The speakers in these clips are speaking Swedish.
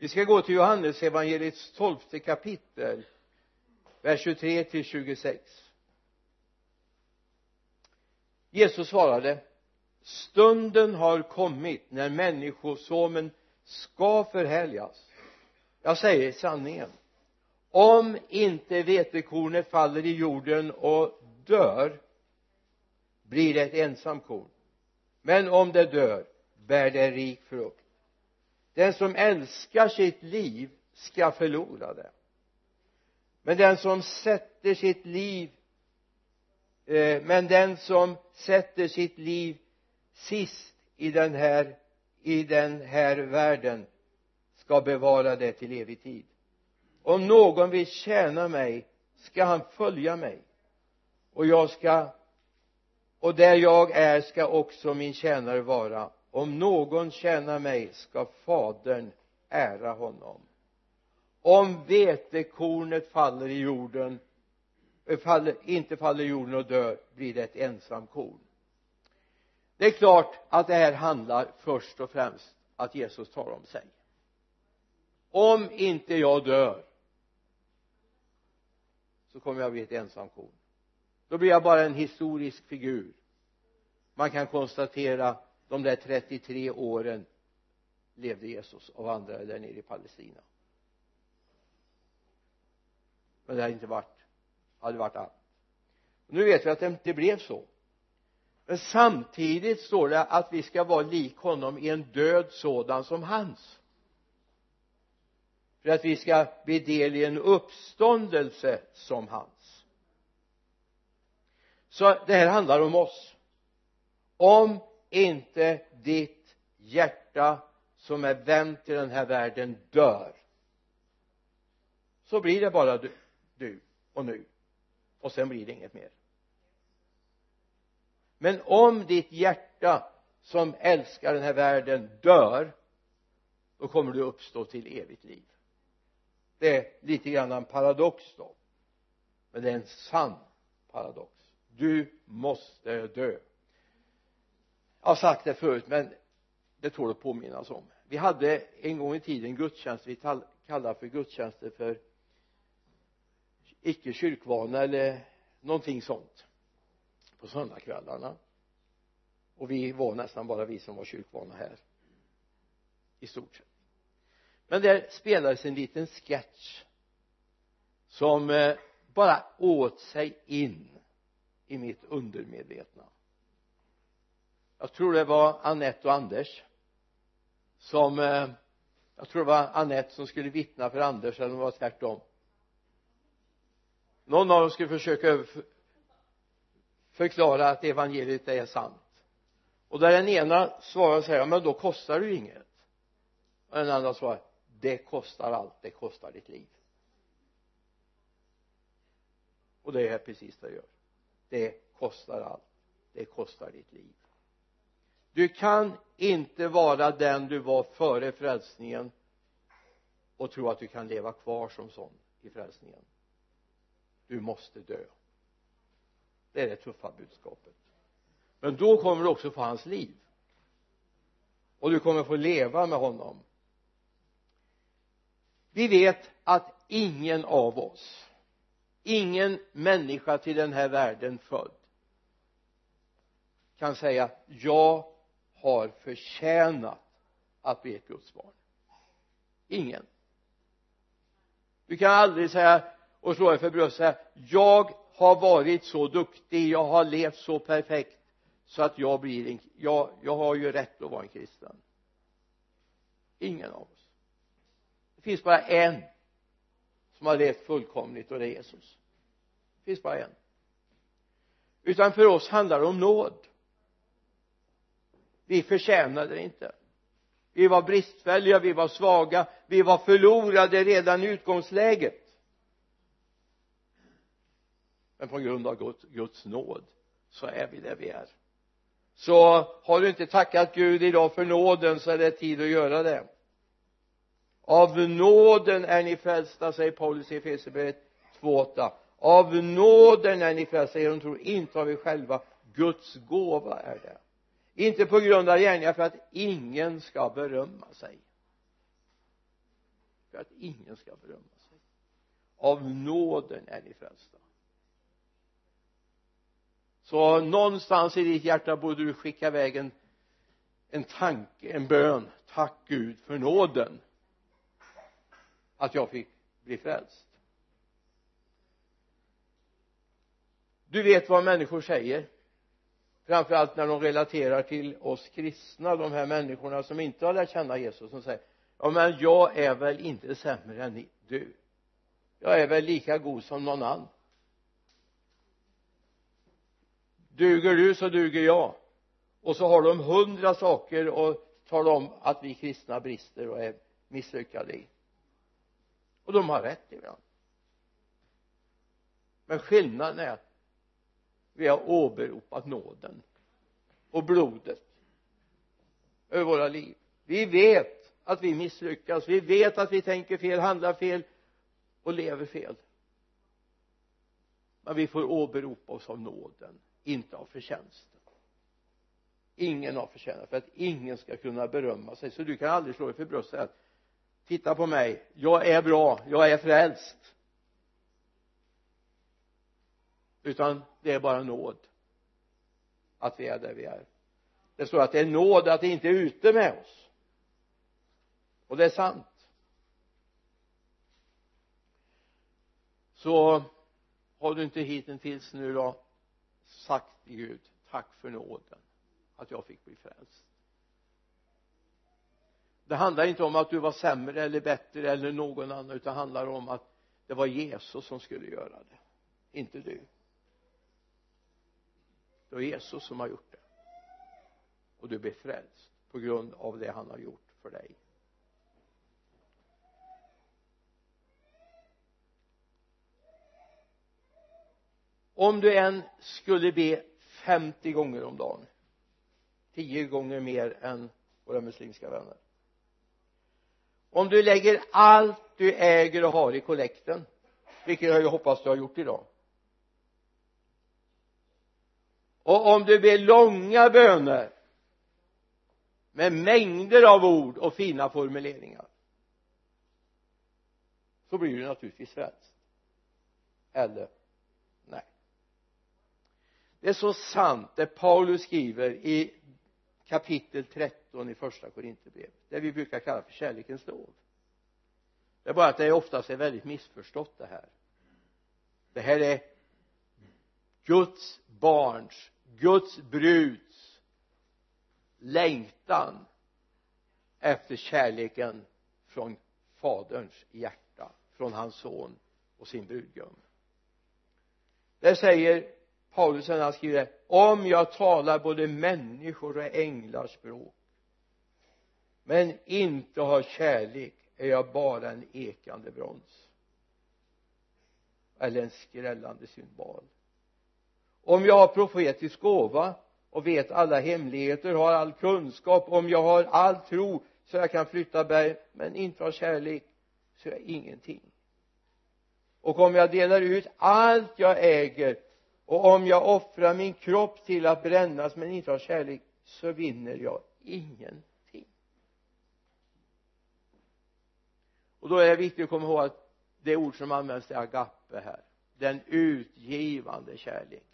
vi ska gå till Johannes evangeliets tolfte kapitel vers 23 till 26 Jesus svarade stunden har kommit när människosonen ska förhärligas. Jag säger sanningen. Om inte vetekornet faller i jorden och dör blir det ett ensamt korn. Men om det dör bär det rik frukt den som älskar sitt liv ska förlora det. Men den som sätter sitt liv eh, men den som sätter sitt liv sist i den här i den här världen ska bevara det till evig tid. Om någon vill tjäna mig ska han följa mig. Och jag ska och där jag är ska också min tjänare vara om någon tjänar mig ska fadern ära honom. Om vetekornet faller i jorden eh, faller, inte faller i jorden och dör blir det ett ensam korn. Det är klart att det här handlar först och främst att Jesus talar om sig. Om inte jag dör så kommer jag bli ett ensam korn. Då blir jag bara en historisk figur. Man kan konstatera de där 33 åren levde Jesus och vandrade där nere i Palestina. Men det hade inte varit hade varit allt. Och nu vet vi att det inte blev så. Men samtidigt står det att vi ska vara lik honom i en död sådan som hans. För att vi ska bli del i en uppståndelse som hans. Så det här handlar om oss. Om inte ditt hjärta som är vänt till den här världen dör. Så blir det bara du, du och nu. Och sen blir det inget mer. Men om ditt hjärta som älskar den här världen dör då kommer du uppstå till evigt liv. Det är lite grann en paradox då. Men det är en sann paradox. Du måste dö jag har sagt det förut men det tål att påminnas om. Vi hade en gång i tiden gudstjänst vi kallade för gudstjänster för icke kyrkvana eller någonting sånt på söndagskvällarna. Och vi var nästan bara vi som var kyrkvana här i stort sett. Men där spelades en liten sketch som eh, bara åt sig in i mitt undermedvetna jag tror det var Annette och Anders som eh, jag tror det var Annette som skulle vittna för Anders eller det var tvärtom. Någon av dem skulle försöka förklara att evangeliet är sant. Och där den ena svarar så här men då kostar det ju inget. Och den andra svarar det kostar allt det kostar ditt liv. Och det är precis det det gör. Det kostar allt det kostar ditt liv du kan inte vara den du var före frälsningen och tro att du kan leva kvar som sån i frälsningen. Du måste dö. Det är det tuffa budskapet. Men då kommer du också få hans liv. Och du kommer få leva med honom. Vi vet att ingen av oss ingen människa till den här världen född kan säga jag har förtjänat att bli ett Guds barn. Ingen. Du kan aldrig säga och slå dig för bröstet säga jag har varit så duktig jag har levt så perfekt så att jag blir en jag, jag har ju rätt att vara en kristen. Ingen av oss. Det finns bara en som har levt fullkomligt och det är Jesus. Det finns bara en. Utan för oss handlar det om nåd vi förtjänade det inte. Vi var bristfälliga, vi var svaga, vi var förlorade redan i utgångsläget. Men på grund av Guds, Guds nåd så är vi där vi är. Så har du inte tackat Gud idag för nåden så är det tid att göra det. Av nåden är ni frälsta säger Paulus i Efesierbrevet 2.8 av nåden är ni frälsta genom tro inte av er själva. Guds gåva är det inte på grund av gärningar för att ingen ska berömma sig. För att ingen ska berömma sig. Av nåden är ni frälsta. Så någonstans i ditt hjärta borde du skicka iväg en en tanke, en bön. Tack Gud för nåden. Att jag fick bli frälst. Du vet vad människor säger framförallt när de relaterar till oss kristna de här människorna som inte har lärt känna Jesus som säger ja men jag är väl inte sämre än du jag är väl lika god som någon annan. Duger du så duger jag. Och så har de hundra saker och talar om att vi kristna brister och är misslyckade i. Och de har rätt ibland. Men skillnaden är att vi har åberopat nåden och blodet över våra liv. Vi vet att vi misslyckas. Vi vet att vi tänker fel, handlar fel och lever fel. Men vi får åberopa oss av nåden inte av förtjänsten. Ingen har förtjänat för att ingen ska kunna berömma sig. Så du kan aldrig slå dig för bröstet och säga titta på mig jag är bra, jag är frälst utan det är bara nåd att vi är där vi är. Det står att det är nåd att det inte är ute med oss. Och det är sant. Så har du inte hittills nu då sagt till Gud tack för nåden att jag fick bli frälst. Det handlar inte om att du var sämre eller bättre eller någon annan utan det handlar om att det var Jesus som skulle göra det inte du det var Jesus som har gjort det. Och du blir frälst på grund av det han har gjort för dig. Om du än skulle be 50 gånger om dagen 10 gånger mer än våra muslimska vänner. Om du lägger allt du äger och har i kollekten vilket jag ju hoppas du har gjort idag och om du ber långa böner med mängder av ord och fina formuleringar så blir du naturligtvis frälst. Eller nej. Det är så sant det Paulus skriver i kapitel 13 i första Korinthierbrevet det vi brukar kalla för kärlekens lov. Det är bara att det oftast är väldigt missförstått det här. Det här är Guds barns Guds bruds längtan efter kärleken från faderns hjärta från hans son och sin brudgum. Det säger Paulus när han skriver om jag talar både människor och änglars språk men inte har kärlek är jag bara en ekande brons eller en skrällande symbol om jag har profetisk gåva och vet alla hemligheter, har all kunskap, om jag har all tro så jag kan flytta berg men inte har kärlek så är jag ingenting. Och om jag delar ut allt jag äger och om jag offrar min kropp till att brännas men inte har kärlek så vinner jag ingenting. Och då är det viktigt att komma ihåg att det ord som används är agape här. Den utgivande kärleken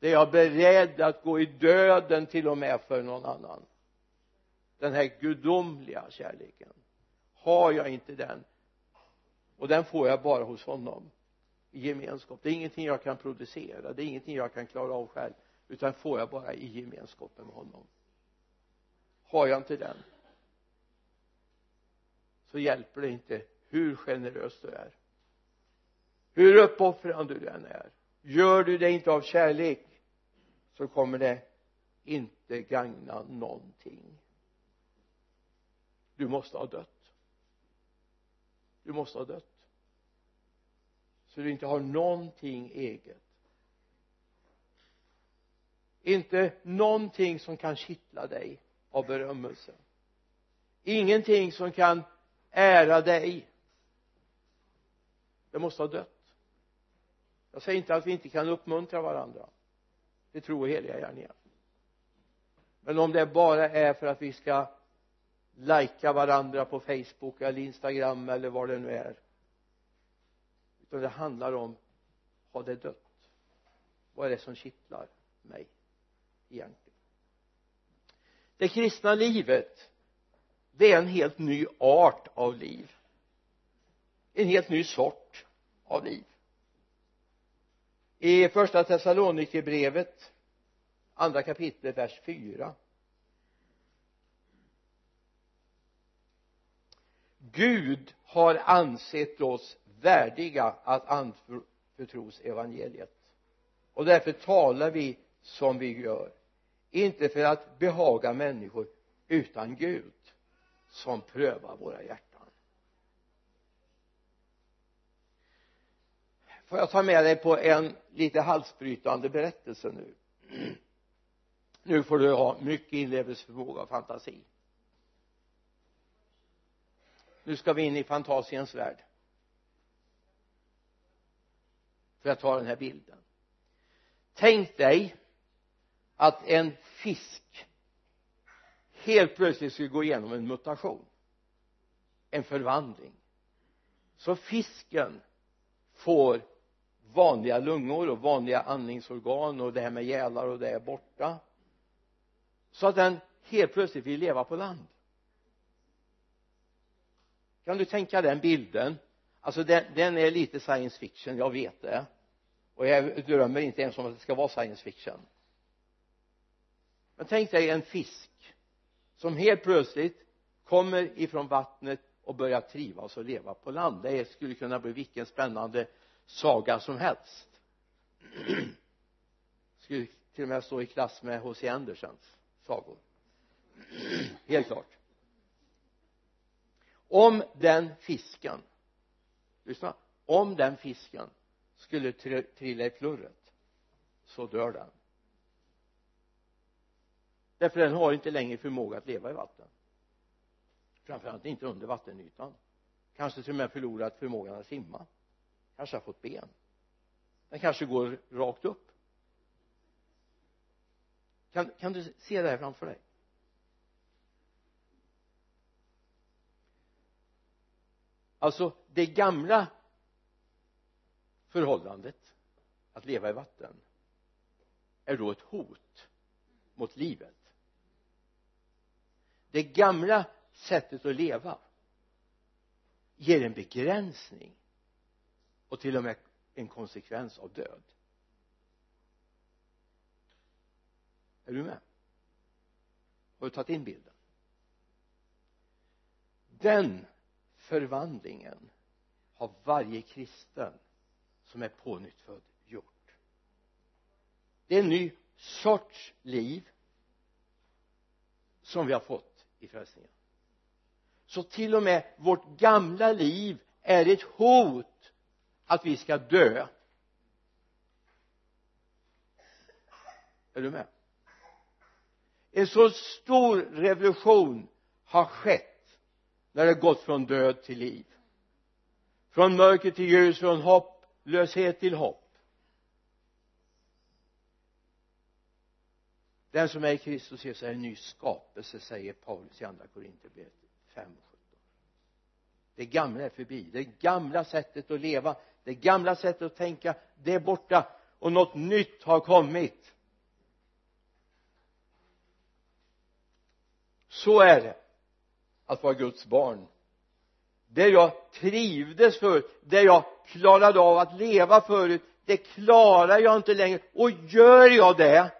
det är jag beredd att gå i döden till och med för någon annan. Den här gudomliga kärleken har jag inte den. Och den får jag bara hos honom i gemenskap. Det är ingenting jag kan producera det är ingenting jag kan klara av själv utan får jag bara i gemenskapen med honom. Har jag inte den så hjälper det inte hur generös du är. Hur uppoffrande du än är gör du det inte av kärlek så kommer det inte gagna någonting. Du måste ha dött. Du måste ha dött. Så du inte har någonting eget. Inte någonting som kan kittla dig av berömmelse. Ingenting som kan ära dig. Det måste ha dött. Jag säger inte att vi inte kan uppmuntra varandra till tro och heliga gärningar men om det bara är för att vi ska lajka varandra på Facebook eller Instagram eller vad det nu är. Utan det handlar om har det dött? Vad är det som kittlar mig egentligen? Det kristna livet det är en helt ny art av liv. En helt ny sort av liv i första Thessalonikerbrevet andra kapitlet vers 4 Gud har ansett oss värdiga att anförtros evangeliet. Och därför talar vi som vi gör. Inte för att behaga människor utan Gud som prövar våra hjärtan. Får jag ta med dig på en lite halsbrytande berättelse nu? Nu får du ha mycket inlevelseförmåga och fantasi. Nu ska vi in i fantasiens värld. För att ta den här bilden? Tänk dig att en fisk helt plötsligt skulle gå igenom en mutation en förvandling. Så fisken får vanliga lungor och vanliga andningsorgan och det här med gälar och det är borta. Så att den helt plötsligt vill leva på land. Kan du tänka den bilden? Alltså den, den är lite science fiction, jag vet det. Och jag drömmer inte ens om att det ska vara science fiction. Men tänk dig en fisk som helt plötsligt kommer ifrån vattnet och börjar trivas och leva på land. Det skulle kunna bli vilken spännande saga som helst. Skulle till och med stå i klass med H.C. Andersens sagor. Helt klart. Om den fisken lyssna om den fisken skulle trilla i plurret så dör den. Därför den har inte längre förmåga att leva i vatten. Framförallt inte under vattenytan. Kanske till och med förlorat förmågan att simma kanske har fått ben. Den kanske går rakt upp. Kan, kan du se det här framför dig? Alltså det gamla förhållandet att leva i vatten är då ett hot mot livet. Det gamla sättet att leva ger en begränsning och till och med en konsekvens av död. Är du med? Har du tagit in bilden? Den förvandlingen har varje kristen som är pånyttfödd gjort. Det är en ny sorts liv som vi har fått i frälsningen. Så till och med vårt gamla liv är ett hot att vi ska dö. Är du med? En så stor revolution har skett när det gått från död till liv. Från mörker till ljus, från hopplöshet till hopp. Den som är i Kristus Jesus är en ny skapelse säger Paulus i andra Korinthierbrevet 5 och det gamla är förbi. Det gamla sättet att leva det gamla sättet att tänka det är borta. Och något nytt har kommit. Så är det. Att vara Guds barn. Det jag trivdes förut, det jag klarade av att leva förut det klarar jag inte längre. Och gör jag det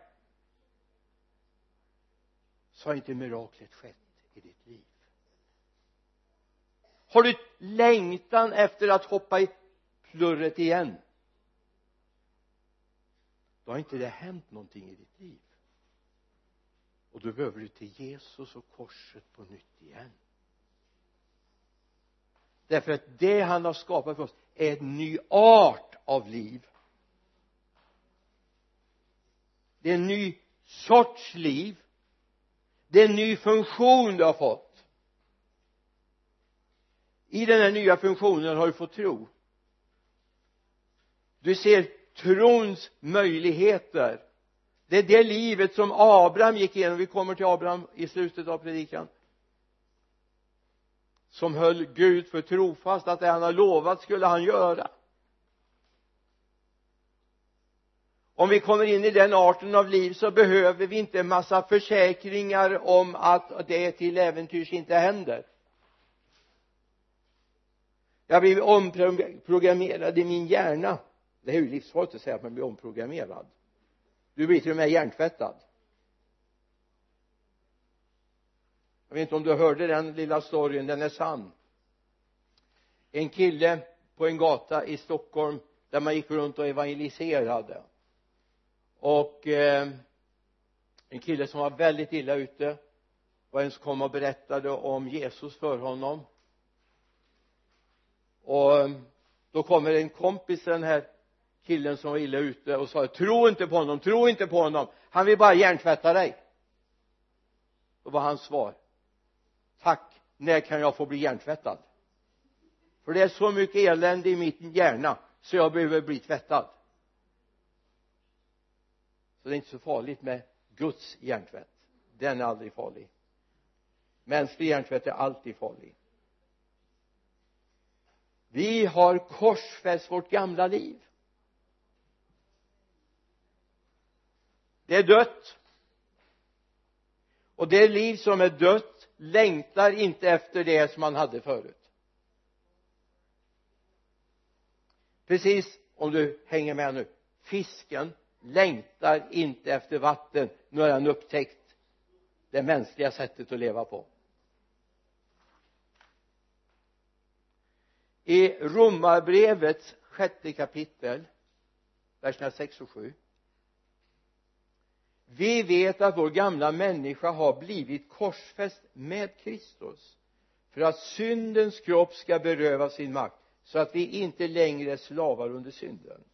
så har inte miraklet skett i ditt liv har du längtan efter att hoppa i plurret igen? Då har inte det hänt någonting i ditt liv. Och då behöver du till Jesus och korset på nytt igen. Därför att det han har skapat för oss är en ny art av liv. Det är en ny sorts liv. Det är en ny funktion du har fått i den här nya funktionen har du fått tro. Du ser trons möjligheter. Det är det livet som Abraham gick igenom. Vi kommer till Abraham i slutet av predikan. Som höll Gud för trofast att det han har lovat skulle han göra. Om vi kommer in i den arten av liv så behöver vi inte en massa försäkringar om att det till äventyrs inte händer jag har blivit omprogrammerad i min hjärna. Det är ju livsfarligt att säga att man blir omprogrammerad. Du blir till och med hjärntvättad. Jag vet inte om du hörde den lilla storyn den är sann. En kille på en gata i Stockholm där man gick runt och evangeliserade. Och eh, en kille som var väldigt illa ute och en som kom och berättade om Jesus för honom och eh, då kommer en kompis till den här killen som var illa ute och sa tro inte på honom, tro inte på honom. Han vill bara hjärntvätta dig. Då var hans svar tack när kan jag få bli hjärntvättad? För det är så mycket elände i min hjärna så jag behöver bli tvättad. Så det är inte så farligt med Guds hjärntvätt. Den är aldrig farlig. Mänsklig hjärntvätt är alltid farlig vi har korsfäst vårt gamla liv. Det är dött. Och det liv som är dött längtar inte efter det som man hade förut. Precis om du hänger med nu. Fisken längtar inte efter vatten nu har han upptäckt det mänskliga sättet att leva på. I romarbrevets sjätte kapitel verserna 6 och 7 vi vet att vår gamla människa har blivit korsfäst med Kristus för att syndens kropp ska berövas sin makt så att vi inte längre är slavar under synden.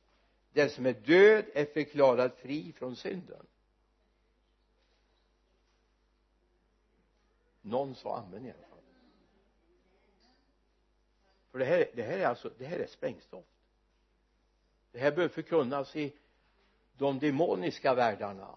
Den som är död är förklarad fri från synden. Någon sa amen igen för det här, det här är alltså det här är sprängstoff. Det här behöver förkunnas i de demoniska världarna.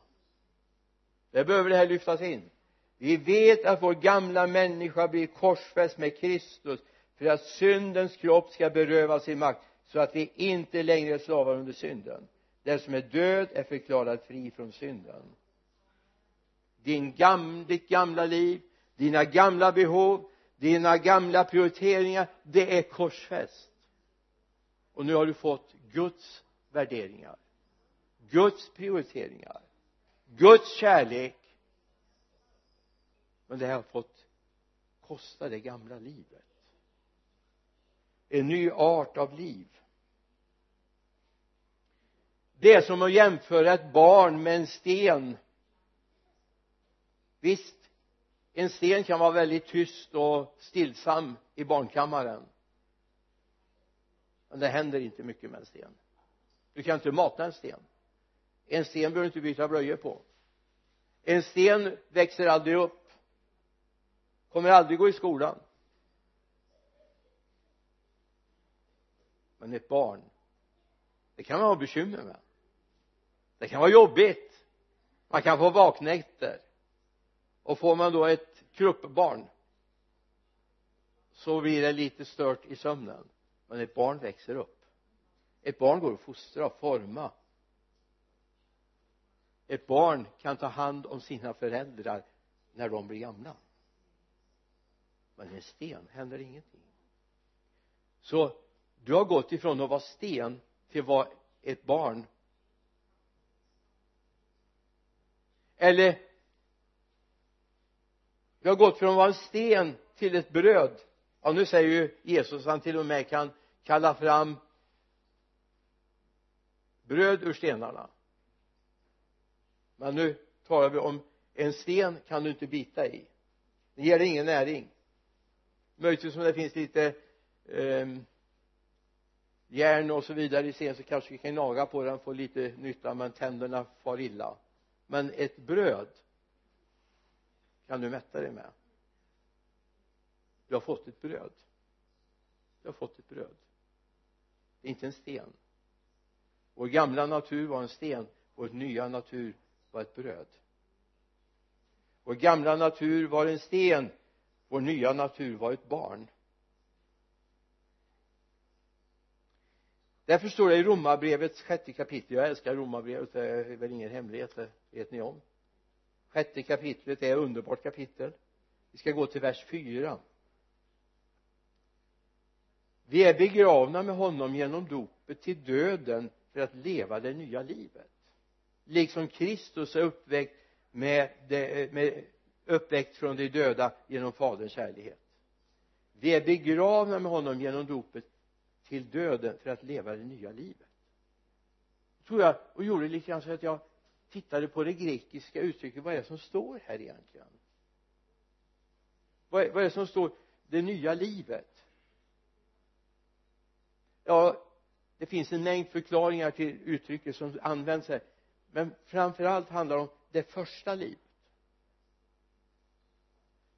Det behöver det här lyftas in. Vi vet att vår gamla människa blir korsfäst med Kristus för att syndens kropp ska berövas sin makt så att vi inte längre är slavar under synden. Den som är död är förklarad fri från synden. Din gam, ditt gamla liv dina gamla behov dina gamla prioriteringar det är korsfäst. Och nu har du fått Guds värderingar Guds prioriteringar Guds kärlek. Men det här har fått kosta det gamla livet. En ny art av liv. Det är som att jämföra ett barn med en sten. Visst en sten kan vara väldigt tyst och stillsam i barnkammaren. Men det händer inte mycket med en sten. Du kan inte mata en sten. En sten behöver du inte byta blöjor på. En sten växer aldrig upp. Kommer aldrig gå i skolan. Men ett barn det kan man ha bekymmer med. Det kan vara jobbigt. Man kan få vaknätter och får man då ett kruppbarn så blir det lite stört i sömnen. Men ett barn växer upp. Ett barn går att fostra och forma. Ett barn kan ta hand om sina föräldrar när de blir gamla. Men en sten händer ingenting. Så du har gått ifrån att vara sten till att vara ett barn. Eller vi har gått från att vara en sten till ett bröd. Ja nu säger ju Jesus att han till och med kan kalla fram bröd ur stenarna. Men nu talar vi om en sten kan du inte bita i. Det ger dig ingen näring. Möjligtvis om det finns lite eh, järn och så vidare i sten så kanske vi kan naga på den och få lite nytta men tänderna far illa. Men ett bröd kan du mätta dig med? Du har fått ett bröd. Du har fått ett bröd. Det är inte en sten. Vår gamla natur var en sten. Vår nya natur var ett bröd. Vår gamla natur var en sten. Vår nya natur var ett barn. Därför står det i romarbrevets sjätte kapitel. Jag älskar romarbrevet det är väl ingen hemlighet. Det vet ni om sjätte kapitlet är ett underbart kapitel. Vi ska gå till vers 4 vi är begravna med honom genom dopet till döden för att leva det nya livet. Liksom Kristus är uppväckt med, det, med uppväckt från de döda genom faderns kärlighet. Vi är begravna med honom genom dopet till döden för att leva det nya livet. Tror jag och gjorde lite grann så att jag tittade på det grekiska uttrycket vad är det som står här egentligen? Vad är, vad är det som står? Det nya livet. Ja det finns en mängd förklaringar till uttrycket som används här men framför allt handlar det om det första livet.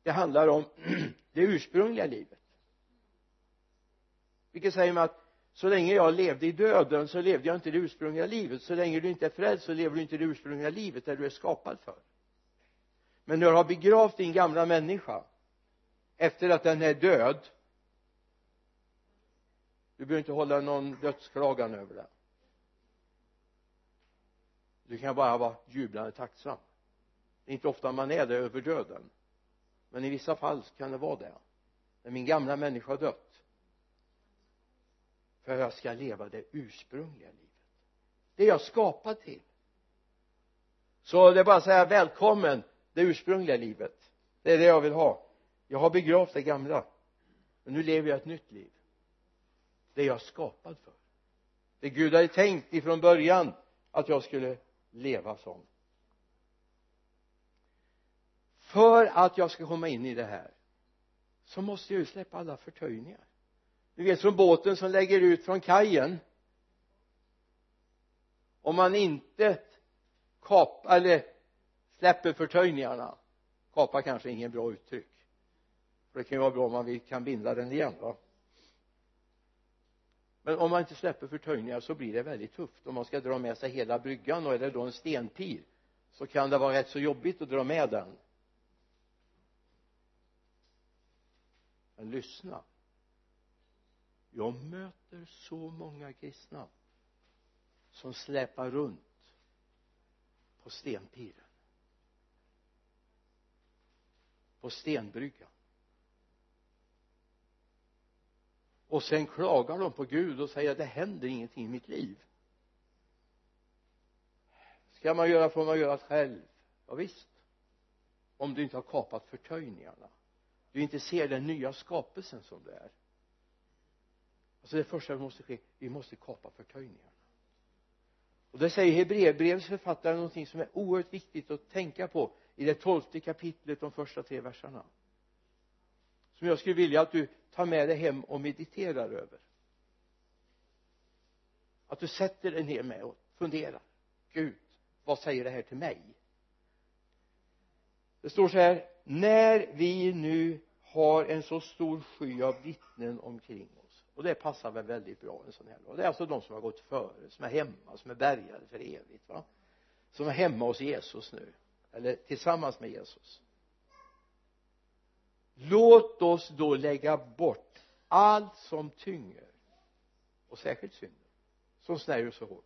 Det handlar om det ursprungliga livet. Vilket säger mig att så länge jag levde i döden så levde jag inte det ursprungliga livet. Så länge du inte är frälst så lever du inte det ursprungliga livet där du är skapad för. Men när du har begravt din gamla människa efter att den är död du behöver inte hålla någon dödsklagan över det du kan bara vara jublande tacksam. Det är inte ofta man är det över döden. Men i vissa fall kan det vara det. När min gamla människa har dött för att jag ska leva det ursprungliga livet. Det är jag skapad till. Så det är bara att säga välkommen det ursprungliga livet. Det är det jag vill ha. Jag har begravt det gamla. Men nu lever jag ett nytt liv. Det är jag skapad för. Det Gud hade tänkt ifrån början att jag skulle leva som. För att jag ska komma in i det här så måste jag ju släppa alla förtöjningar du vet från båten som lägger ut från kajen. Om man inte kapar eller släpper förtöjningarna. Kapa kanske är inget bra uttryck. För det kan ju vara bra om man kan binda den igen va? Men om man inte släpper förtöjningar så blir det väldigt tufft. Om man ska dra med sig hela bryggan och är det då en stenpir så kan det vara rätt så jobbigt att dra med den. Men lyssna jag möter så många kristna som släpar runt på stenpiren. På stenbryggan. Och sen klagar de på Gud och säger att det händer ingenting i mitt liv. Ska man göra får man göra själv. Ja, visst. Om du inte har kapat förtöjningarna. Du inte ser den nya skapelsen som det är alltså det första som måste ske vi måste kapa förtöjningarna. Och det säger Hebreerbrevets författare någonting som är oerhört viktigt att tänka på i det tolfte kapitlet de första tre verserna. Som jag skulle vilja att du tar med dig hem och mediterar över. Att du sätter dig ner med och funderar. Gud vad säger det här till mig? Det står så här när vi nu har en så stor sky av vittnen omkring oss och det passar väl väldigt bra en sån här dag. Det är alltså de som har gått före som är hemma som är bärgade för evigt va? Som är hemma hos Jesus nu eller tillsammans med Jesus. Låt oss då lägga bort allt som tynger och särskilt synden som snärjer så hårt.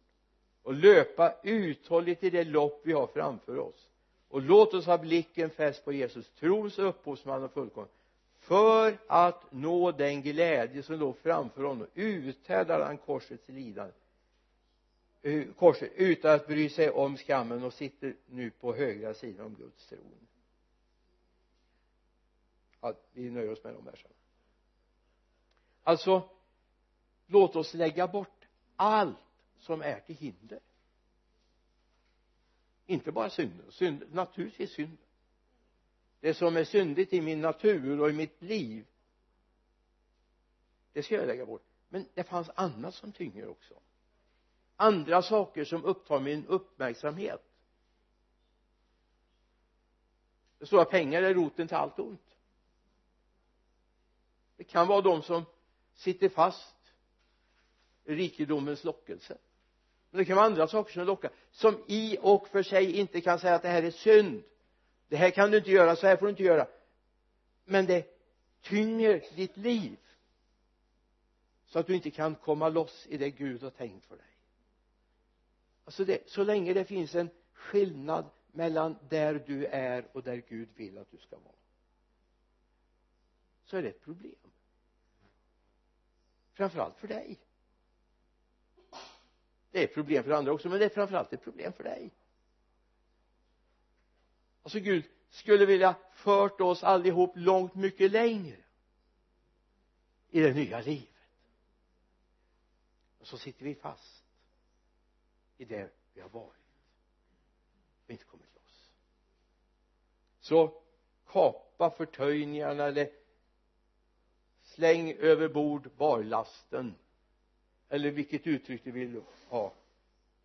Och löpa uthålligt i det lopp vi har framför oss. Och låt oss ha blicken fäst på Jesus trons upphovsman och fullkomlig för att nå den glädje som låg framför honom uthärdade han korsets lidande. Eh, korset utan att bry sig om skammen och sitter nu på högra sidan om Guds tron. Ja, vi nöjer oss med de verserna. Alltså låt oss lägga bort allt som är till hinder. Inte bara synden, synd, naturligtvis synden det som är syndigt i min natur och i mitt liv det ska jag lägga bort. Men det fanns annat som tynger också. Andra saker som upptar min uppmärksamhet. Det står att pengar är roten till allt ont. Det kan vara de som sitter fast i rikedomens lockelse. Men det kan vara andra saker som lockar som i och för sig inte kan säga att det här är synd det här kan du inte göra, så här får du inte göra. Men det tynger ditt liv så att du inte kan komma loss i det Gud har tänkt för dig. Alltså det, så länge det finns en skillnad mellan där du är och där Gud vill att du ska vara så är det ett problem. Framförallt för dig. Det är ett problem för andra också men det är framförallt ett problem för dig alltså Gud skulle vilja fört oss allihop långt mycket längre i det nya livet. Och så sitter vi fast i det vi har varit. Och inte kommit loss. Så kapa förtöjningarna eller släng över bord barlasten eller vilket uttryck du vill ha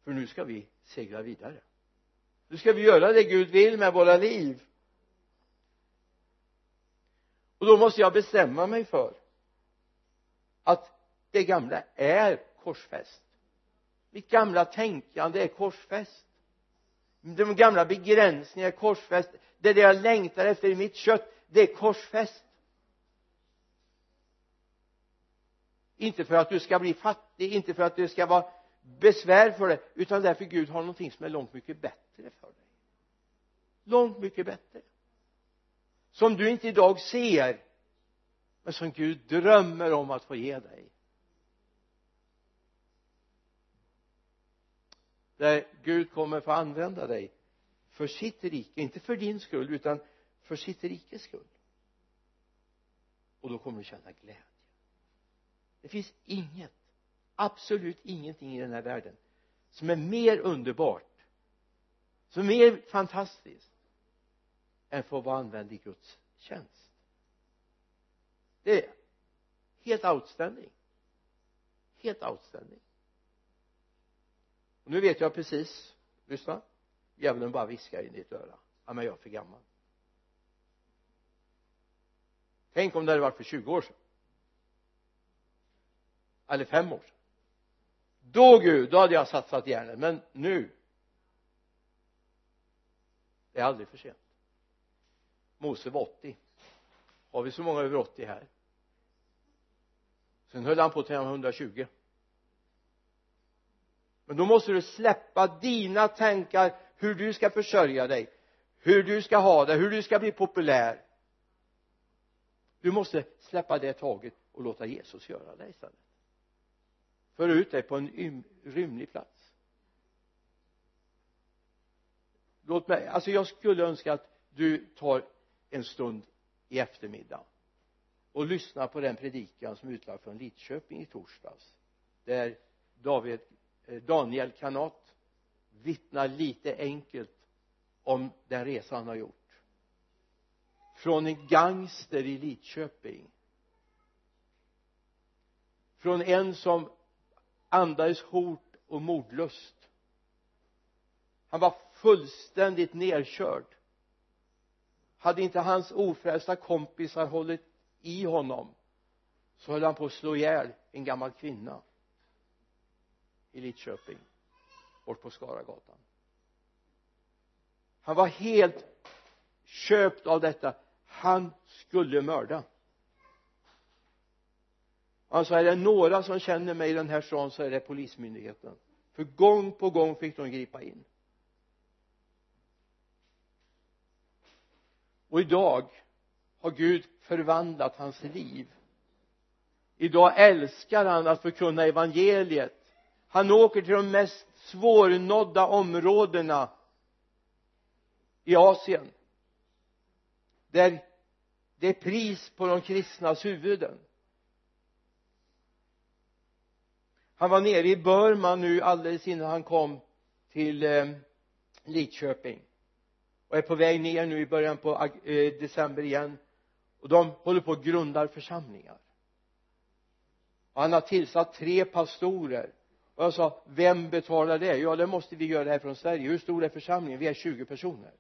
för nu ska vi segla vidare nu ska vi göra det Gud vill med våra liv. Och då måste jag bestämma mig för att det gamla är korsfäst. Mitt gamla tänkande är korsfäst. De gamla begränsningarna är korsfäst. Det är det jag längtar efter i mitt kött det är korsfäst. Inte för att du ska bli fattig inte för att du ska vara besvär för dig utan därför Gud har någonting som är långt mycket bättre för dig. Långt mycket bättre. Som du inte idag ser men som Gud drömmer om att få ge dig. Där Gud kommer få använda dig för sitt rike, inte för din skull utan för sitt rikes skull. Och då kommer du känna glädje. Det finns inget absolut ingenting i den här världen som är mer underbart som är mer fantastiskt än för att vara använd i Guds tjänst. Det är helt outstanding. Helt outstanding. Och nu vet jag precis lyssna djävulen bara viskar i ditt öra. Ja men jag är för gammal. Tänk om det hade varit för 20 år sedan. Eller fem år sedan då Gud, då hade jag satsat järnet. Men nu det är aldrig för sent. Mose var 80 har vi så många över 80 här? Sen höll han på till 120 men då måste du släppa dina tankar hur du ska försörja dig hur du ska ha det, hur du ska bli populär. Du måste släppa det taget och låta Jesus göra det istället för ut dig på en rymlig plats. Låt mig, alltså jag skulle önska att du tar en stund i eftermiddag och lyssnar på den predikan som är utlagd från Lidköping i torsdags där David, eh, Daniel Kanat vittnar lite enkelt om den resa han har gjort. Från en gangster i Lidköping. Från en som andades hot och mordlust han var fullständigt nerkörd. Hade inte hans ofrälsta kompisar hållit i honom så höll han på att slå ihjäl en gammal kvinna i Lidköping bort på Skaragatan. Han var helt köpt av detta. Han skulle mörda han sa är det några som känner mig i den här stan så är det polismyndigheten. För gång på gång fick de gripa in. Och idag har Gud förvandlat hans liv. Idag älskar han att förkunna evangeliet. Han åker till de mest svårnådda områdena i Asien där det är pris på de kristnas huvuden. Han var nere i Burma nu alldeles innan han kom till eh, Lidköping. Och är på väg ner nu i början på eh, december igen. Och de håller på att grundar församlingar. Och han har tillsatt tre pastorer. Och jag sa vem betalar det? Ja det måste vi göra här från Sverige. Hur stor är församlingen? Vi är 20 personer.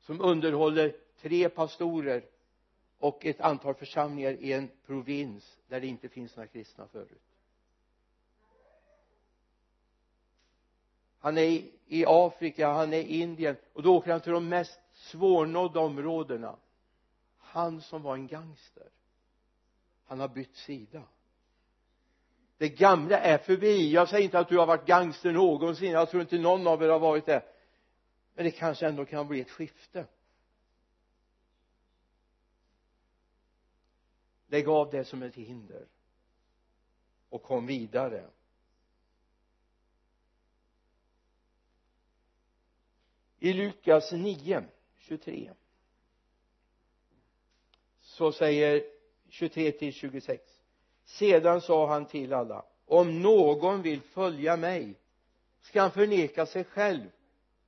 Som underhåller tre pastorer och ett antal församlingar i en provins där det inte finns några kristna förut. Han är i Afrika, han är i Indien och då åker han till de mest svårnådda områdena. Han som var en gangster han har bytt sida. Det gamla är förbi. Jag säger inte att du har varit gangster någonsin. Jag tror inte någon av er har varit det. Men det kanske ändå kan bli ett skifte. Lägg av det som är ett hinder. Och kom vidare. I Lukas 9 23 så säger 23 till 26 sedan sa han till alla om någon vill följa mig ska han förneka sig själv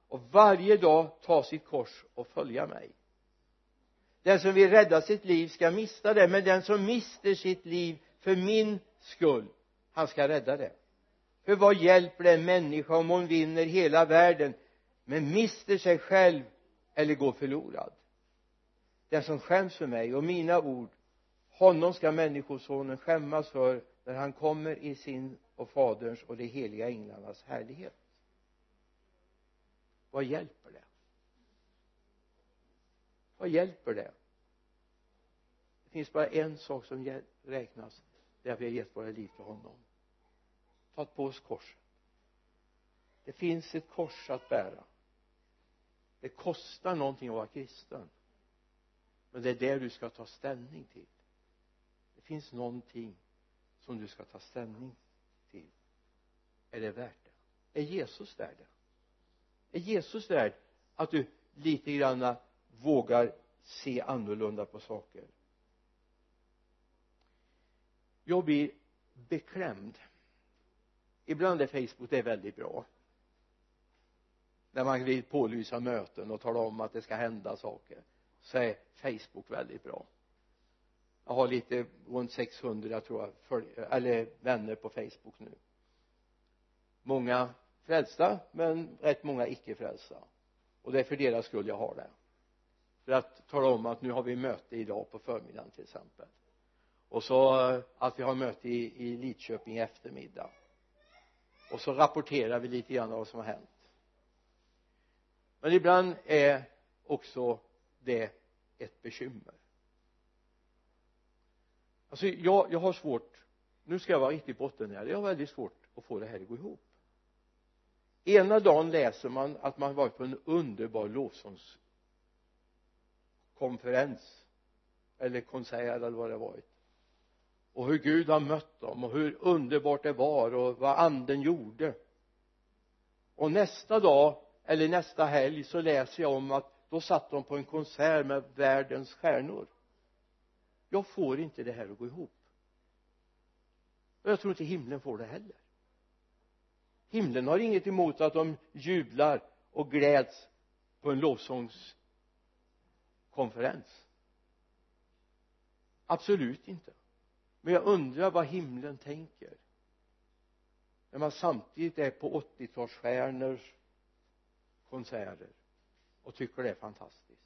och varje dag ta sitt kors och följa mig den som vill rädda sitt liv ska mista det men den som mister sitt liv för min skull han ska rädda det. För vad hjälper det en människa om hon vinner hela världen men mister sig själv eller går förlorad? Den som skäms för mig och mina ord honom ska människosonen skämmas för när han kommer i sin och faderns och de heliga änglarnas härlighet. Vad hjälper det? Vad hjälper det? Det finns bara en sak som räknas. Det är att vi har gett våra liv till honom. Tagit på oss korset. Det finns ett kors att bära. Det kostar någonting att vara kristen. Men det är det du ska ta ställning till. Det finns någonting som du ska ta ställning till. Är det värt det? Är Jesus värd det? Är Jesus värd att du lite grann vågar se annorlunda på saker. Jag blir beklämd. Ibland är Facebook det är väldigt bra. När man vill pålysa möten och tala om att det ska hända saker så är Facebook väldigt bra. Jag har lite runt 600 tror jag följ, eller vänner på Facebook nu. Många frälsta men rätt många icke frälsta och det är för deras skull jag har det för att tala om att nu har vi möte idag på förmiddagen till exempel. Och så eh, att vi har möte i, i Lidköping i eftermiddag. Och så rapporterar vi lite grann vad som har hänt. Men ibland är också det ett bekymmer. Alltså jag, jag har svårt nu ska jag vara riktigt bottennära jag har väldigt svårt att få det här att gå ihop. Ena dagen läser man att man varit på en underbar lovsångs konferens eller konsert eller vad det varit. Och hur Gud har mött dem och hur underbart det var och vad anden gjorde. Och nästa dag eller nästa helg så läser jag om att då satt de på en konsert med världens stjärnor. Jag får inte det här att gå ihop. Och jag tror inte himlen får det heller. Himlen har inget emot att de jublar och gläds på en lovsångs konferens? Absolut inte. Men jag undrar vad himlen tänker. När man samtidigt är på 80-talsstjärnors konserter och tycker det är fantastiskt.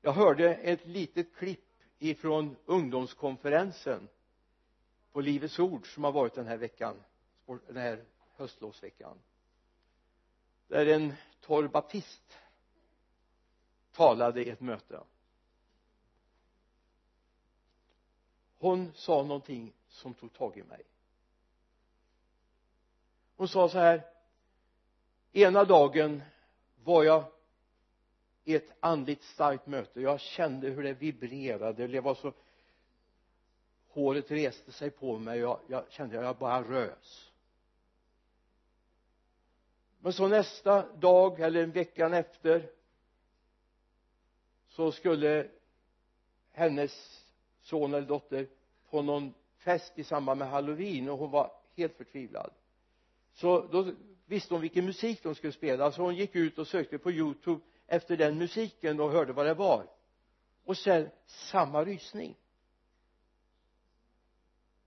Jag hörde ett litet klipp ifrån ungdomskonferensen på Livets Ord som har varit den här veckan den här höstlovsveckan där en torr baptist talade i ett möte. Hon sa någonting som tog tag i mig. Hon sa så här ena dagen var jag i ett andligt starkt möte. Jag kände hur det vibrerade det var så håret reste sig på mig. Jag, jag kände att jag bara rös men så nästa dag eller en veckan efter så skulle hennes son eller dotter på någon fest i samband med halloween och hon var helt förtvivlad. Så då visste hon vilken musik de skulle spela så hon gick ut och sökte på youtube efter den musiken och hörde vad det var. Och sen samma rysning.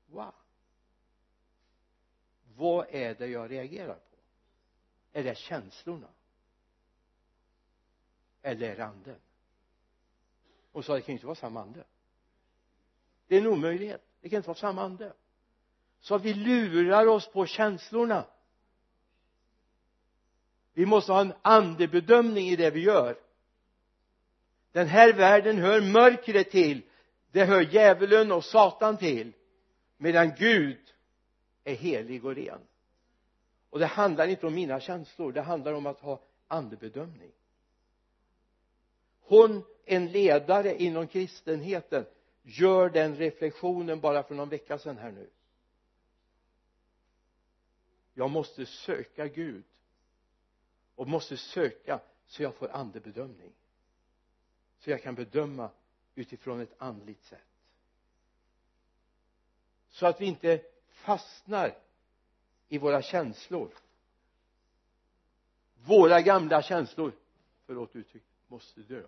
Wow. Vad är det jag reagerar på? Är det känslorna? Eller är det anden? Hon sa det kan ju inte vara samma ande. Det är en omöjlighet. Det kan inte vara samma ande. Så vi lurar oss på känslorna. Vi måste ha en andebedömning i det vi gör. Den här världen hör mörkret till. Det hör djävulen och satan till. Medan Gud är helig och ren och det handlar inte om mina känslor det handlar om att ha andebedömning. Hon en ledare inom kristenheten gör den reflektionen bara för någon vecka sedan här nu. Jag måste söka Gud och måste söka så jag får andebedömning. Så jag kan bedöma utifrån ett andligt sätt. Så att vi inte fastnar i våra känslor. Våra gamla känslor förlåt uttryck måste dö.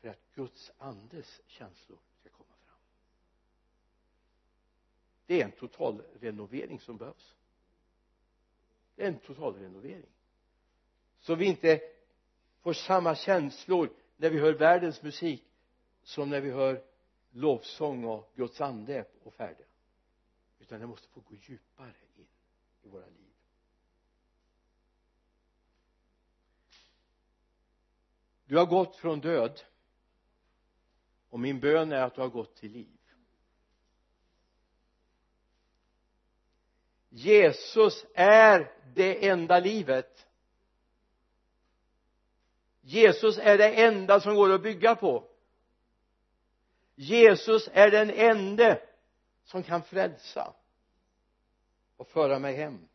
För att Guds andes känslor ska komma fram. Det är en total renovering som behövs. Det är en total renovering. Så vi inte får samma känslor när vi hör världens musik som när vi hör lovsång och Guds ande och färdiga utan det måste få gå djupare in i våra liv. Du har gått från död och min bön är att du har gått till liv. Jesus är det enda livet. Jesus är det enda som går att bygga på. Jesus är den ende som kan frälsa och föra mig hem.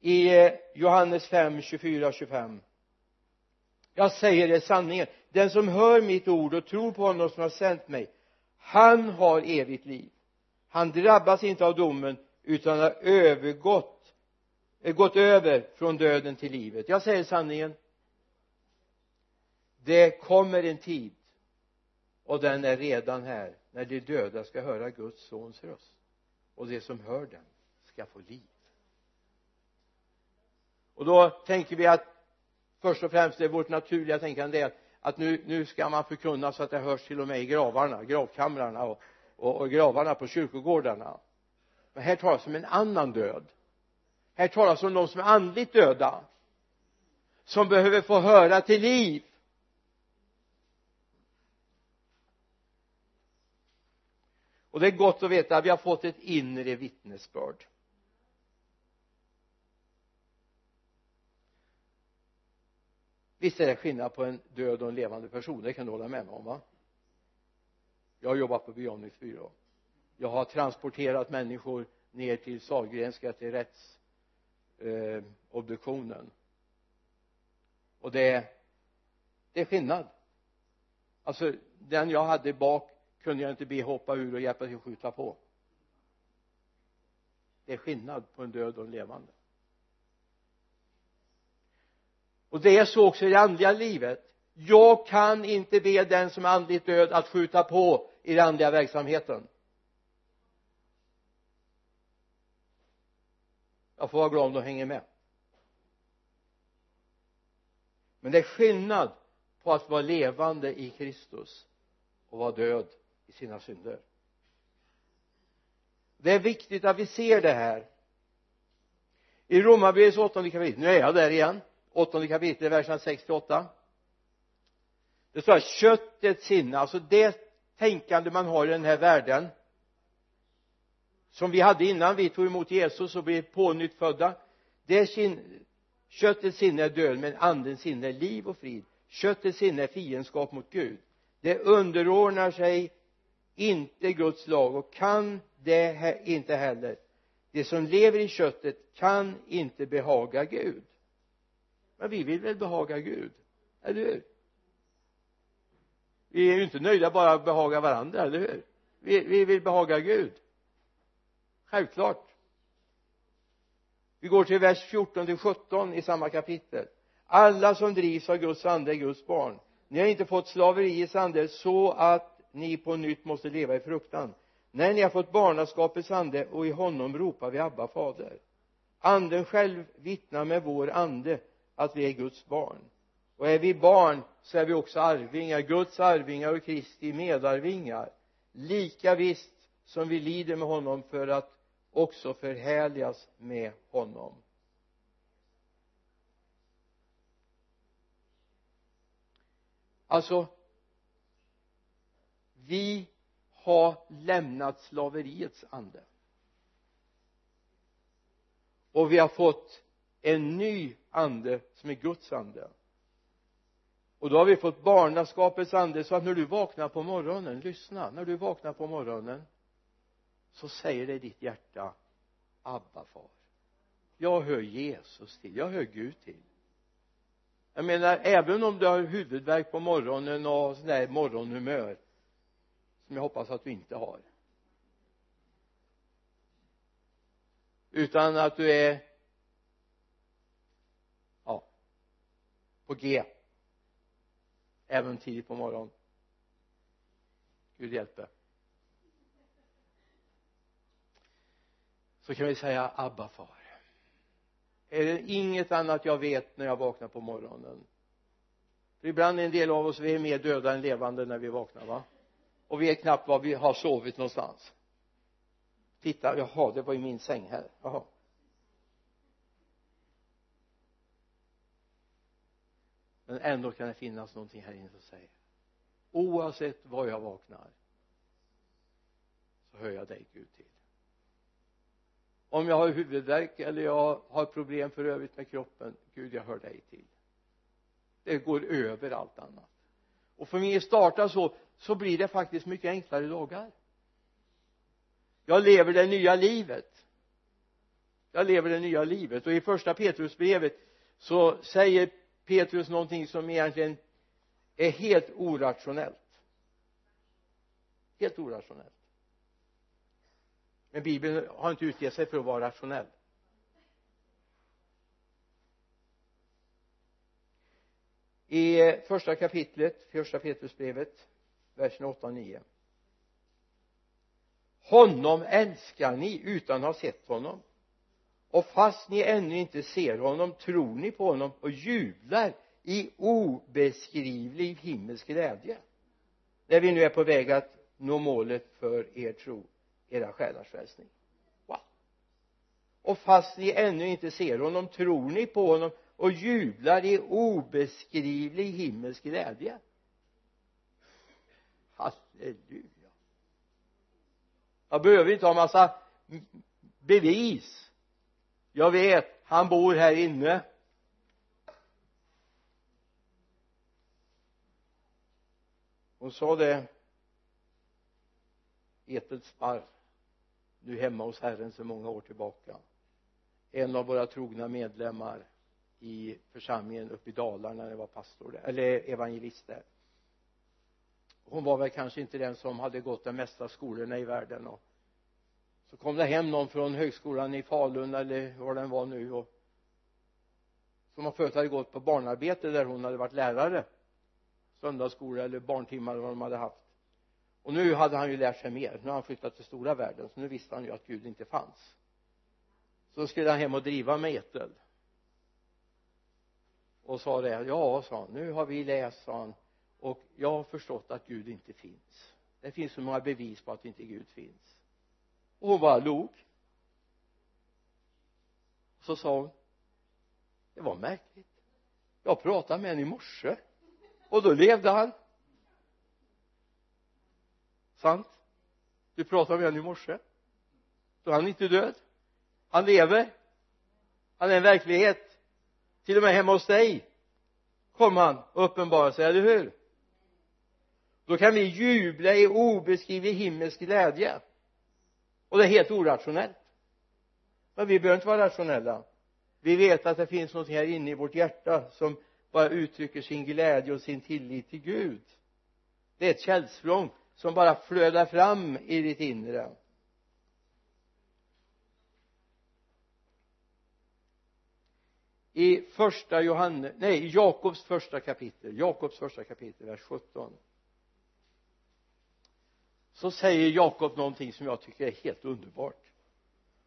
I eh, Johannes 5, 24 25 jag säger er sanningen. Den som hör mitt ord och tror på honom som har sänt mig han har evigt liv. Han drabbas inte av domen utan har övergått eh, gått över från döden till livet. Jag säger sanningen. Det kommer en tid och den är redan här. När de döda ska höra Guds sons röst och de som hör den ska få liv. Och då tänker vi att först och främst är vårt naturliga tänkande det att nu, nu ska man förkunna så att det hörs till och med i gravarna, gravkamrarna och, och, och gravarna på kyrkogårdarna. Men här talas om en annan död. Här talas om de som är andligt döda som behöver få höra till liv. Och det är gott att veta att vi har fått ett inre vittnesbörd. Visst är det skillnad på en död och en levande person det kan du hålla med mig om va? Jag har jobbat på begravningsbyrå. Byrå jag har transporterat människor ner till Sahlgrenska till rättsobduktionen eh, och det är det är skillnad. Alltså den jag hade bak kunde jag inte be hoppa ur och hjälpa till att skjuta på. Det är skillnad på en död och en levande. Och det är så också i det andliga livet. Jag kan inte be den som är andligt död att skjuta på i den andliga verksamheten. Jag får vara glad om de hänger med. Men det är skillnad på att vara levande i Kristus och vara död i sina synder. Det är viktigt att vi ser det här. I Romarbrevets åttonde kapitel nu är jag där igen åttonde kapitel verserna 6 till 8 det står att köttets sinne alltså det tänkande man har i den här världen som vi hade innan vi tog emot Jesus och blev pånyttfödda det sin, köttets sinne är död men andens sinne är liv och frid. Köttets sinne är fiendskap mot Gud. Det underordnar sig inte Guds lag och kan det inte heller. Det som lever i köttet kan inte behaga Gud. Men vi vill väl behaga Gud eller hur? Vi är ju inte nöjda bara att behaga varandra, eller hur? Vi, vi vill behaga Gud. Självklart. Vi går till vers 14 till 17 i samma kapitel. Alla som drivs av Guds ande är Guds barn. Ni har inte fått slaveriets ande så att ni på nytt måste leva i fruktan. Nej ni har fått barnaskapets ande och i honom ropar vi Abba fader. Anden själv vittnar med vår ande att vi är Guds barn. Och är vi barn så är vi också arvingar Guds arvingar och Kristi medarvingar. Lika visst som vi lider med honom för att också förhärligas med honom. Alltså vi har lämnat slaveriets ande. Och vi har fått en ny ande som är Guds ande. Och då har vi fått barnaskapets ande så att när du vaknar på morgonen lyssna när du vaknar på morgonen så säger det i ditt hjärta Abba far. Jag hör Jesus till, jag hör Gud till. Jag menar även om du har huvudvärk på morgonen och sån där morgonhumör som jag hoppas att du inte har. Utan att du är ja på G. Även tidigt på morgonen. Gud hjälpe. Så kan vi säga Abba far. Är det inget annat jag vet när jag vaknar på morgonen? För ibland är en del av oss vi är mer döda än levande när vi vaknar va? Och vet knappt var vi har sovit någonstans. Titta jaha det var i min säng här. Jaha. Men ändå kan det finnas någonting här inne som säger oavsett var jag vaknar så hör jag dig Gud till. Om jag har huvudvärk eller jag har problem för övrigt med kroppen Gud jag hör dig till. Det går över allt annat. Och för mig startar så så blir det faktiskt mycket enklare dagar. Jag lever det nya livet. Jag lever det nya livet. Och i första Petrusbrevet så säger Petrus någonting som egentligen är helt orationellt. Helt orationellt. Men bibeln har inte utgett sig för att vara rationell. I första kapitlet första Petrusbrevet verserna 8 och 9 honom älskar ni utan att ha sett honom. Och fast ni ännu inte ser honom tror ni på honom och jublar i obeskrivlig himmelsk glädje. När vi nu är på väg att nå målet för er tro era själars frälsning. Wow. Och fast ni ännu inte ser honom tror ni på honom och jublar i obeskrivlig himmelsk glädje halleluja. Jag behöver inte ha massa bevis. Jag vet han bor här inne. Hon sa det. Ethel Sparr. Nu hemma hos Herren så många år tillbaka. En av våra trogna medlemmar i församlingen uppe i Dalarna när jag var pastor där, eller evangelist där hon var väl kanske inte den som hade gått de mesta skolorna i världen och så kom det hem någon från högskolan i Falun eller var den var nu och som förut hade gått på barnarbete där hon hade varit lärare. Söndagsskola eller barntimmar eller vad de hade haft. Och nu hade han ju lärt sig mer. Nu har han flyttat till stora världen så nu visste han ju att Gud inte fanns. Så skulle han hem och driva med Ethel och sa det ja sa han nu har vi läst sa han och jag har förstått att Gud inte finns. Det finns så många bevis på att inte Gud finns. Och hon bara log. Så sa hon det var märkligt. Jag pratade med honom i morse. Och då levde han. Sant? Du pratade med honom i morse. Då är han inte död. Han lever. Han är en verklighet. Till och med hemma hos dig. Kom han och uppenbarade sig, eller hur? Då kan vi jubla i obeskrivlig himmelsk glädje. Och det är helt orationellt. Men vi behöver inte vara rationella. Vi vet att det finns något här inne i vårt hjärta som bara uttrycker sin glädje och sin tillit till Gud. Det är ett källsprång som bara flödar fram i ditt inre. I första Johannes, nej Jakobs första kapitel. Jakobs första kapitel vers 17 så säger Jakob någonting som jag tycker är helt underbart.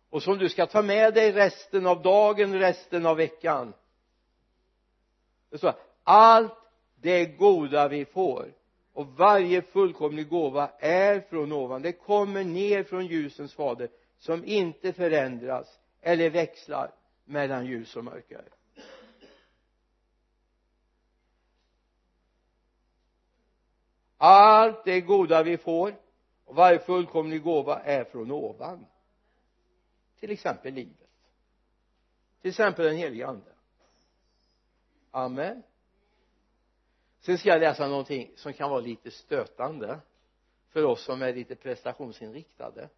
Och som du ska ta med dig resten av dagen, resten av veckan. Det står allt det goda vi får och varje fullkomlig gåva är från ovan. Det kommer ner från ljusens fader som inte förändras eller växlar mellan ljus och mörker. Allt det goda vi får och varje fullkomlig gåva? Är från ovan. Till exempel livet. Till exempel den helige ande. Amen. Sen ska jag läsa någonting som kan vara lite stötande för oss som är lite prestationsinriktade.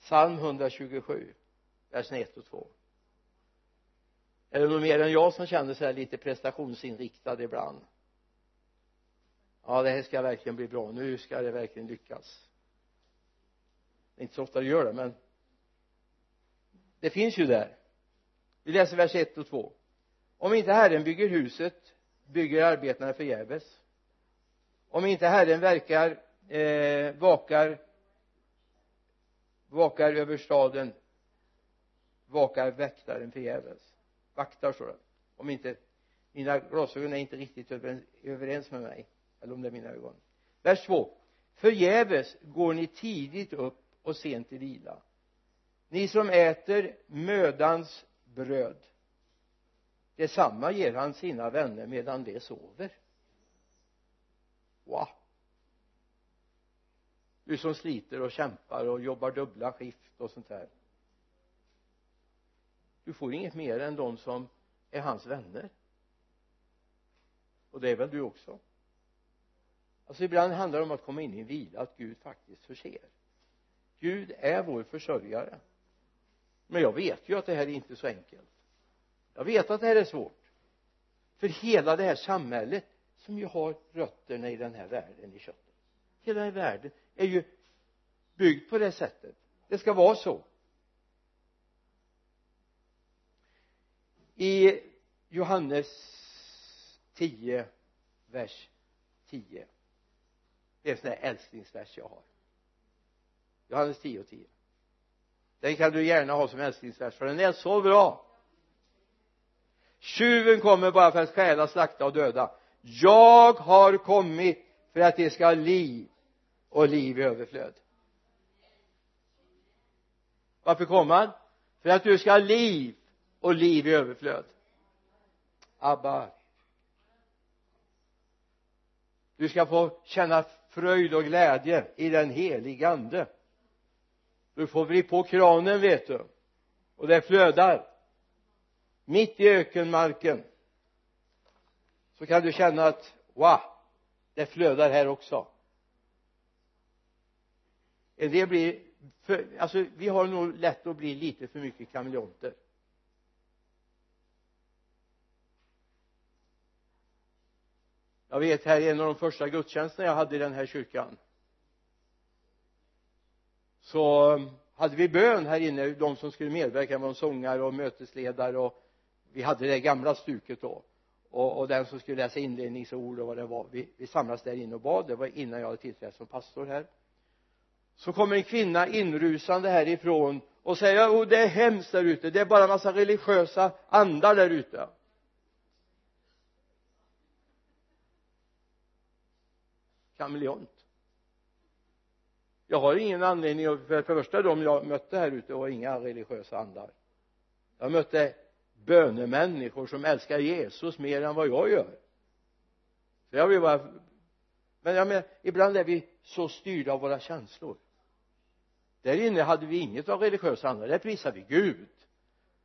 Psalm 127 versen 1 och 2 är det någon mer än jag som känner sig lite prestationsinriktad ibland? Ja det här ska verkligen bli bra. Nu ska det verkligen lyckas inte så ofta det gör det men det finns ju där. Vi läser vers 1 och 2 om inte Herren bygger huset bygger arbetarna förgäves. Om inte Herren verkar eh, vakar vakar över staden vakar väktaren förgäves. Vaktar står det. Om inte mina glasögon är inte riktigt överens med mig eller om det är mina ögon. Vers 2 förgäves går ni tidigt upp och sent till vila. Ni som äter mödans bröd detsamma ger han sina vänner medan de sover. Wow. Du som sliter och kämpar och jobbar dubbla skift och sånt där. Du får inget mer än de som är hans vänner. Och det är väl du också. Alltså ibland handlar det om att komma in i en vila att Gud faktiskt förser. Gud är vår försörjare. Men jag vet ju att det här är inte så enkelt. Jag vet att det här är svårt. För hela det här samhället som ju har rötterna i den här världen i köttet. Hela den här världen är ju byggd på det sättet. Det ska vara så. I Johannes 10 vers 10 det är en sån där älsklingsvers jag har. Johannes 10 och 10 den kan du gärna ha som älsklingsvers för den är så bra. Tjuven kommer bara för att stjäla, slakta och döda. Jag har kommit för att det ska ha liv och liv i överflöd. Varför kom han? För att du ska ha liv och liv i överflöd. Abba. Du ska få känna fröjd och glädje i den helige ande du får vri på kranen vet du. Och det flödar. Mitt i ökenmarken. Så kan du känna att wow det flödar här också. En del blir för, alltså vi har nog lätt att bli lite för mycket kameleonter. Jag vet här i en av de första gudstjänsterna jag hade i den här kyrkan så um, hade vi bön här inne de som skulle medverka var sångare och mötesledare och vi hade det gamla stuket då. Och, och den som skulle läsa inledningsord och vad det var vi, vi samlades där inne och bad. Det var innan jag hade tillträtt som pastor här. Så kommer en kvinna inrusande härifrån och säger oh det är hemskt där ute. Det är bara en massa religiösa andar där ute. Kameleont jag har ingen anledning för det första de jag mötte här ute var inga religiösa andar. Jag mötte bönemänniskor som älskar Jesus mer än vad jag gör. Så jag vill bara men jag menar ibland är vi så styrda av våra känslor. Där inne hade vi inget av religiösa andar. Där prisade vi Gud.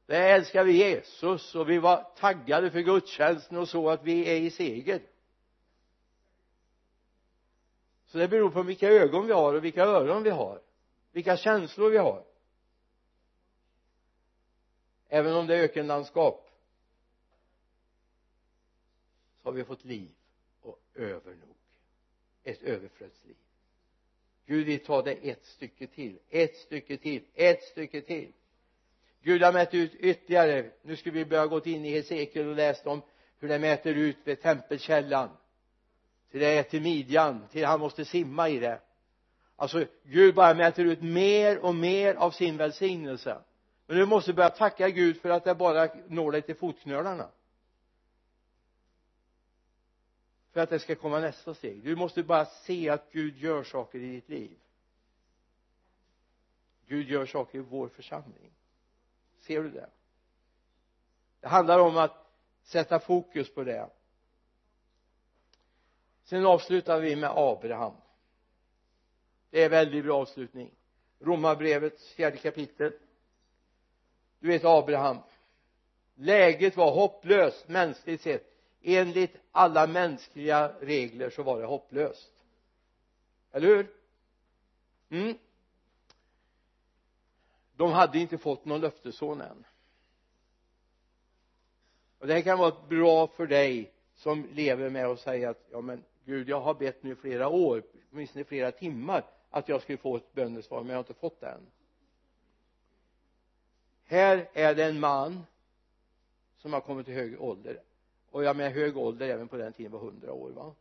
Där älskar vi Jesus och vi var taggade för gudstjänsten och så att vi är i seger så det beror på vilka ögon vi har och vilka öron vi har. Vilka känslor vi har. Även om det är ökenlandskap så har vi fått liv och övernog. Ett överflödsliv. Gud vill ta det ett stycke till. Ett stycke till. Ett stycke till. Gud har mätt ut ytterligare. Nu ska vi börja gå in i Hesekiel och läst om hur det mäter ut vid tempelkällan till det är till midjan till han måste simma i det. Alltså Gud bara mäter ut mer och mer av sin välsignelse. Men du måste börja tacka Gud för att det bara når dig till fotknölarna. För att det ska komma nästa steg. Du måste bara se att Gud gör saker i ditt liv. Gud gör saker i vår församling. Ser du det? Det handlar om att sätta fokus på det sen avslutar vi med Abraham. Det är väldigt bra avslutning. Romarbrevets fjärde kapitel. Du vet Abraham. Läget var hopplöst mänskligt sett. Enligt alla mänskliga regler så var det hopplöst. Eller hur? Mm. De hade inte fått någon löftesson än. Och det här kan vara bra för dig som lever med och säger att ja men Gud jag har bett nu i flera år åtminstone i flera timmar att jag skulle få ett bönesvar men jag har inte fått det än. Här är det en man som har kommit till hög ålder. Och jag med hög ålder även på den tiden var hundra år va?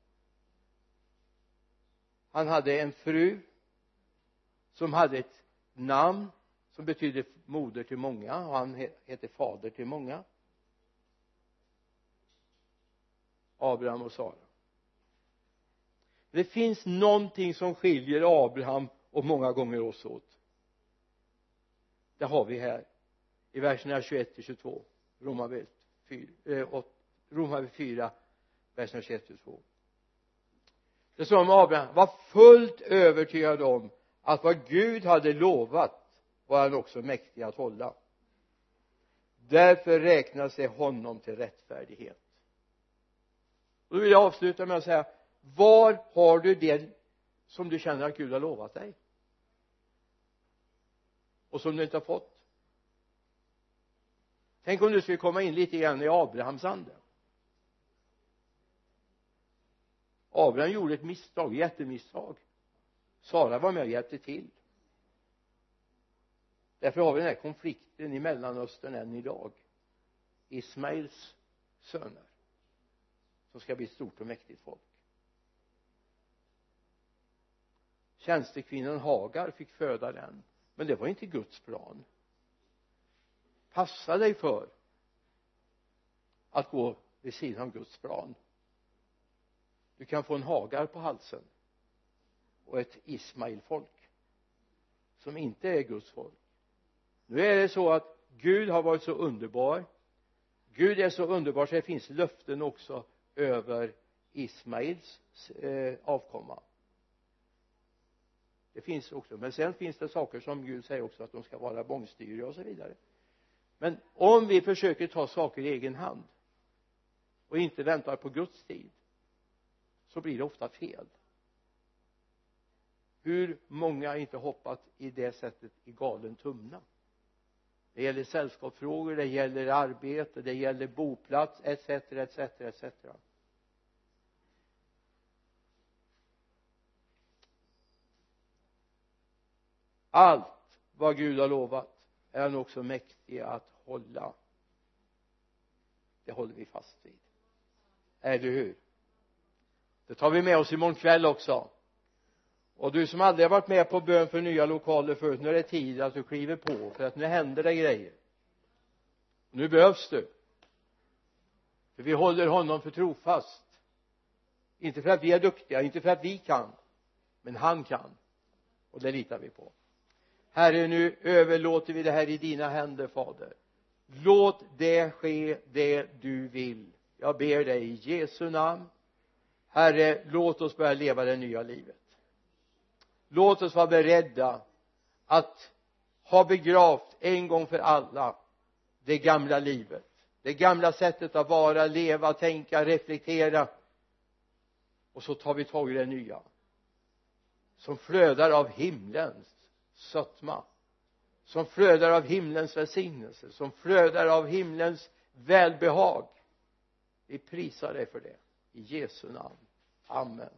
Han hade en fru som hade ett namn som betydde moder till många och han hette fader till många. Abraham och Sara det finns någonting som skiljer Abraham och många gånger oss åt. Det har vi här i verserna 21 till 22 Romarbrevet 4, eh, Romarbrevet 4 verserna 21 till 22 det står om Abraham var fullt övertygad om att vad Gud hade lovat var han också mäktig att hålla. Därför räknas det honom till rättfärdighet. Och då vill jag avsluta med att säga var har du det som du känner att Gud har lovat dig? Och som du inte har fått? Tänk om du skulle komma in lite grann i Abrahams ande. Abraham gjorde ett misstag, jättemisstag. Sara var med och hjälpte till. Därför har vi den här konflikten i Mellanöstern än idag. Ismails söner som ska bli ett stort och mäktigt folk. Tjänstekvinnan Hagar fick föda den men det var inte Guds plan. Passa dig för att gå vid sidan av Guds plan. Du kan få en Hagar på halsen och ett Ismailfolk som inte är Guds folk. Nu är det så att Gud har varit så underbar. Gud är så underbar så det finns löften också över Ismails eh, avkomma det finns också. Men sen finns det saker som Gud säger också att de ska vara bångstyriga och så vidare. Men om vi försöker ta saker i egen hand och inte väntar på Guds tid så blir det ofta fel. Hur många har inte hoppat i det sättet i galen tumna? Det gäller sällskapsfrågor, det gäller arbete, det gäller boplats etc, etc, etc allt vad Gud har lovat är han också mäktig att hålla. Det håller vi fast vid. Eller hur? Det tar vi med oss imorgon kväll också. Och du som aldrig har varit med på bön för nya lokaler förut nu är det tid att du kliver på för att nu händer det grejer. Nu behövs du. För vi håller honom för trofast. Inte för att vi är duktiga, inte för att vi kan men han kan. Och det litar vi på herre nu överlåter vi det här i dina händer fader. Låt det ske det du vill. Jag ber dig i Jesu namn. Herre låt oss börja leva det nya livet. Låt oss vara beredda att ha begravt en gång för alla det gamla livet. Det gamla sättet att vara, leva, tänka, reflektera. Och så tar vi tag i det nya som flödar av himlens sötma som flödar av himlens välsignelse som flödar av himlens välbehag. Vi prisar dig för det. I Jesu namn. Amen.